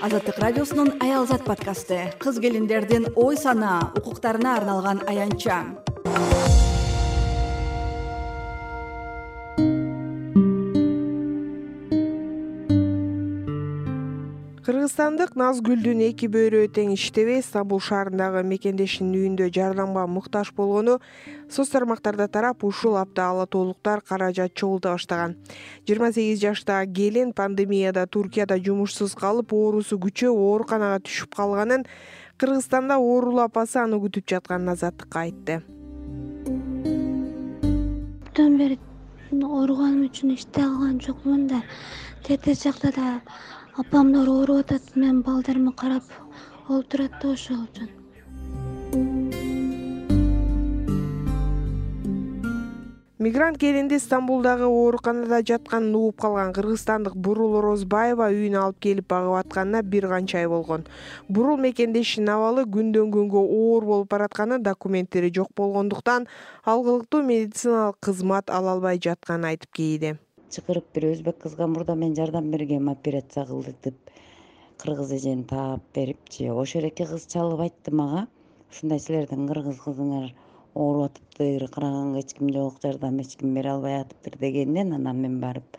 азаттык радиосунун аялзат подкасты. Кыз келиндердин ой санаа укуктарына арналган аянтча кыргызстандык назгүлдүн эки бөйрөгү тең иштебей стамбул шаарындагы мекендешинин үйүндө жардамга муктаж болгону соц тармактарда тарап ушул апта ала тоолуктар каражат чогулта баштаган. Жыйырма сегиз жаштагы келин пандемияда туркияда жумушсуз калып оорусу күчөп ооруканага түшүп калганын кыргызстанда оорулуу апасы аны күтүп жатканын азаттыкка айтты. Аптан бери ооруганым үчүн иштей алган жокмун да тетиги жакта да апамдар ооруп атат мен балдарыма карап болуп турат да ошол үчүн. Мигрант келинди стамбулдагы ооруканада жатканын угуп калган кыргызстандык бурул орозбаева үйүнө алып келип багып атканына бир канча ай болгон. Бурул мекендешинин абалы күндөн күнгө оор болуп баратканын документтери жок болгондуктан алгылыктуу медициналык кызмат ала албай жатканын айтып кейиди чакырып бир өзбек кызга мурда мен жардам бергем операция кылдык деп кыргыз эжени таап берипчи ошол эки кыз чалып айтты мага. Ушундай силердин кыргыз кызыңар ооруп атыптыр караганга эч ким жок жардам эч ким бере албай атыптыр дегенден анан мен барып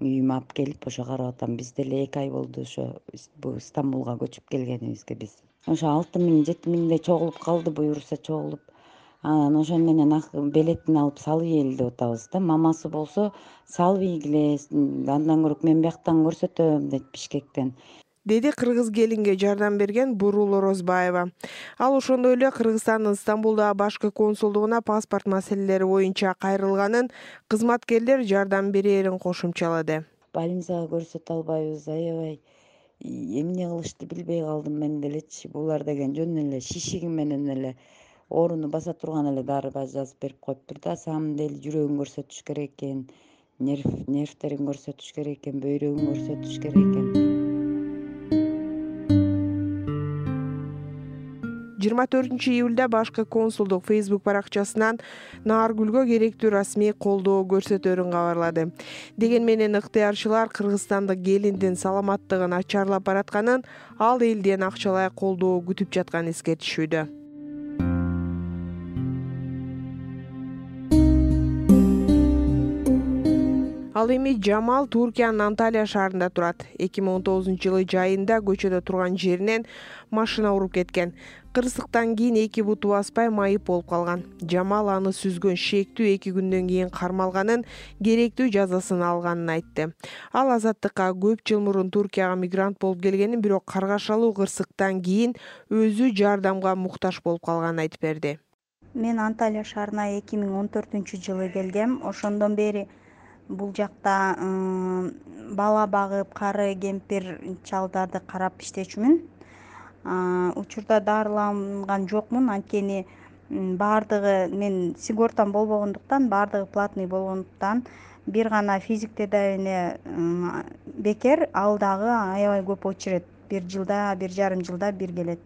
үйүмө алып келип ошо карап атам. Биз деле эки ай болду ошо бул стамбулга көчүп келгенибизге биз. Ошо алты миң жети миңдей чогулуп калды буюрса чогулуп анан ошону менен билетин алып салып ийели деп атабыз да. Мамасы болсо салып ийгиле андан көрө мен бияктан көрсөтөм дейт бишкектен деди кыргыз келинге жардам берген бурул орозбаева. Ал ошондой эле кыргызстандын стамбулдагы башкы консулдугуна паспорт маселелери боюнча кайрылганын кызматкерлер жардам берээрин кошумчалады. Больницага көрсөтө албайбыз аябай. Эмне кылышты билбей калдым мен делечи булар деген жөн эле шишиги менен эле ооруну баса турган эле дары жазып берип коюптур да. Самый деле жүрөгүн көрсөтүш керек экен нервтерин көрсөтүш керек экен бөйрөгүн көрсөтүш керек экен. Жыйырма төртүнчү июлда башкы консулдук фейсбук баракчасынан нааргүлгө керектүү расмий колдоо көрсөтөөрүн кабарлады. Деген менен ыктыярчылар кыргызстандык келиндин саламаттыгын начарлап баратканын ал элден акчалай колдоо күтүп жатканын эскертишүүдө ал эми жамал туркиянын анталия шаарында турат. Эки миң он тогузунчу жылы жайында көчөдө турган жеринен машина уруп кеткен. Кырсыктан кийин эки буту баспай майып болуп калган. Жамал аны сүзгөн шектүү эки күндөн кийин кармалганын керектүү жазасын алганын айтты. Ал азаттыкка көп жыл мурун туркияга мигрант болуп келгенин бирок каргашалуу кырсыктан кийин өзү жардамга муктаж болуп калганын айтып берди. Мен анталия шаарына эки миң он төртүнчү жылы келгем. Ошондон бери бул жакта бала багып кары кемпир чалдарды карап иштечүмүн. Учурда дарыланган жокмун. Анткени баардыгы мен сигортам болбогондуктан баардыгы платный болгондуктан бир гана физик тедавине бекер ал дагы аябай көп очередь бир жылда бир жарым жылда бир келет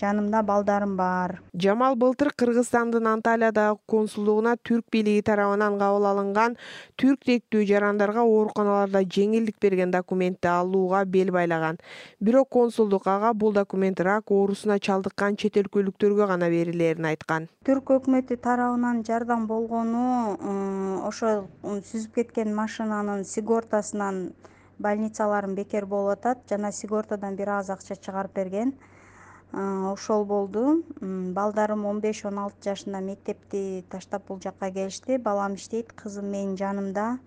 жанымда балдарым бар. Жамал былтыр кыргызстандын анталиядагы консулдугуна түрк бийлиги тарабынан кабыл алынган түрк тектүү жарандарга ооруканаларда жеңилдик берген документти алууга бел байлаган. Бирок консулдук ага бул документ рак оорусуна чалдыккан чет өлкөлүктөргө гана берилээрин айткан. Түрк өкмөтү тарабынан жардам болгону ошол сүзүп кеткен машинанын сигортасынан больницаларым бекер болуп атат жана сигортадан бир аз акча чыгарып берген ошол болду. Балдарым он беш он алты жашында мектепти таштап бул жака келишти. Балам иштейт кызым менин жанымда.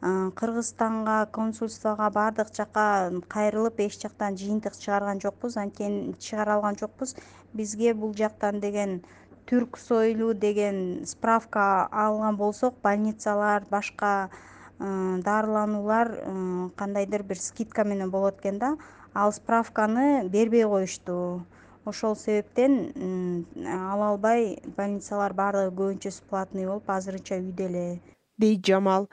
Кыргызстанга консульствого баардык жака кайрылып эч жактан жыйынтык чыгарган жокпуз. Анткени чыгара алган жокпуз. Бизге бул жактан деген түрк союлу деген справка алган болсок больницалар башка дарылануулар кандайдыр бир скидка менен болот экен да ал справканы бербей коюшту. Ошол себептен ала албай больницалар баардыгы көбүнчөсү платный болуп азырынча үйдө эле. Дейт жамал.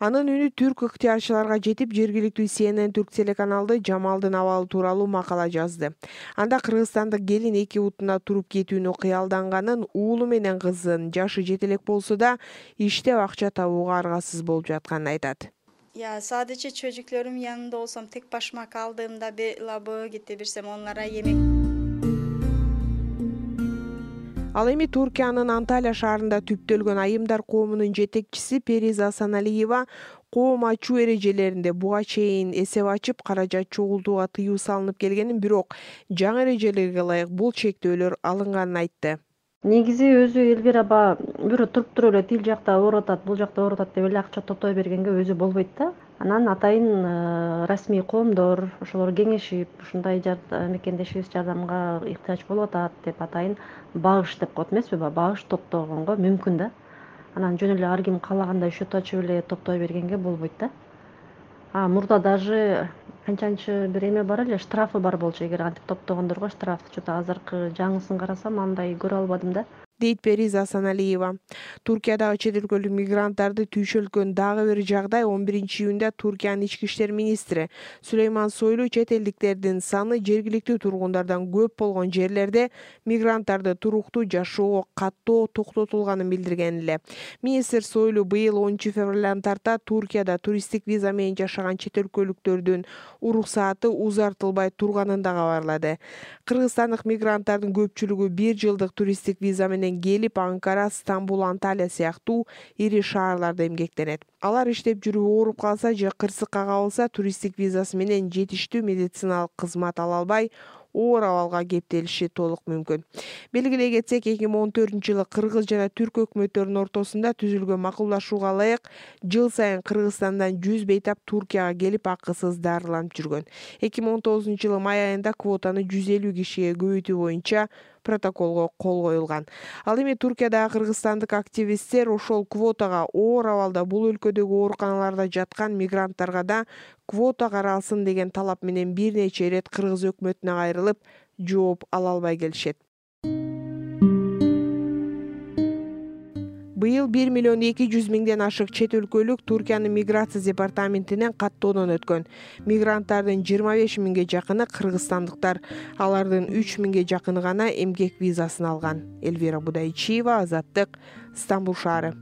Анын үнү түрк ыктыярчыларга жетип жергиликтүү cnn түрк телеканалды жамалдын абалы тууралуу макала жазды. Анда кыргызстандык келин эки бутуна туруп кетүүнү кыялданганын уулу менен кызын жашы жете элек болсо да иштеп акча табууга аргасыз болуп жатканын айтат садычы чөжүклөрүм янында болсом тек башмак алдыымда лабы кете берсем онлора эмек ал эми туркиянын анталия шаарында түптөлгөн айымдар коомунун жетекчиси периза асаналиева коом ачуу эрежелеринде буга чейин эсеп ачып каражат чогултууга тыюу салынып келгенин бирок жаңы эрежелерге ылайык бул чектөөлөр алынганын айтты негизи өзү элвира баягы бирөө туруп туруп эле тил жакта ооруп атат бул жакта ооруп атат деп эле акча топтой бергенге өзү болбойт да. Анан атайын э, расмий коомдор ошолор кеңешип ушундай мекендешибиз жардамга ыктыяч болуп атат деп атайын багыш деп коет эмеспи баягы багыш топтогонго мүмкүн да. Анан жөн эле ар ким каалагандай счет ачып эле топтой бергенге болбойт да. А мурда даже канчанчы бир эме бар эле штрафы бар болчу эгер антип топтогондорго штраф че то азыркы жаңысын карасам андай көрө албадым да дейт периза асаналиева. Туркиядагы чет өлкөлүк мигранттарды түйшөлткөн дагы бир жагдай он биринчи июнда туркиянын ички иштер министри сулейман сойлу чет элдиктердин саны жергиликтүү тургундардан көп болгон жерлерде мигранттарды туруктуу жашоого каттоо токтотулганын билдирген эле. Министр сойлу быйыл онунчу февралдан тарта туркияда туристтик виза менен жашаган чет өлкөлүктөрдүн уруксааты узартылбай турганын да кабарлады. Кыргызстандык мигранттардын көпчүлүгү бир жылдык туристтик виза менен келип анкара стамбул анталия сыяктуу ири шаарларда эмгектенет. Алар иштеп жүрүп ооруп калса же кырсыкка кабылса туристтик визасы менен жетиштүү медициналык кызмат ала албай оор абалга кептелиши толук мүмкүн. Белгилей кетсек эки миң он төртүнчү жылы кыргыз жана түрк өкмөттөрүнүн ортосунда түзүлгөн макулдашууга ылайык жыл сайын кыргызстандан жүз бейтап туркияга келип акысыз дарыланып жүргөн. Эки миң он тогузунчу жылы май айында квотаны жүз элүү кишиге көбөйтүү боюнча протоколго кол коюлган. Ал эми туркиядагы кыргызстандык активисттер ошол квотага оор абалда бул өлкөдөгү ооруканаларда жаткан мигранттарга да квота каралсын деген талап менен бир нече ирет кыргыз өкмөтүнө кайрылып жооп ала албай келишет быйыл бир миллион эки жүз миңден ашык чет өлкөлүк туркиянын миграция департаментинен каттоодон өткөн. Мигранттардын жыйырма беш миңге жакыны кыргызстандыктар. Алардын үч миңге жакыны гана эмгек визасын алган. Элвира будайчиева азаттык стамбул шаары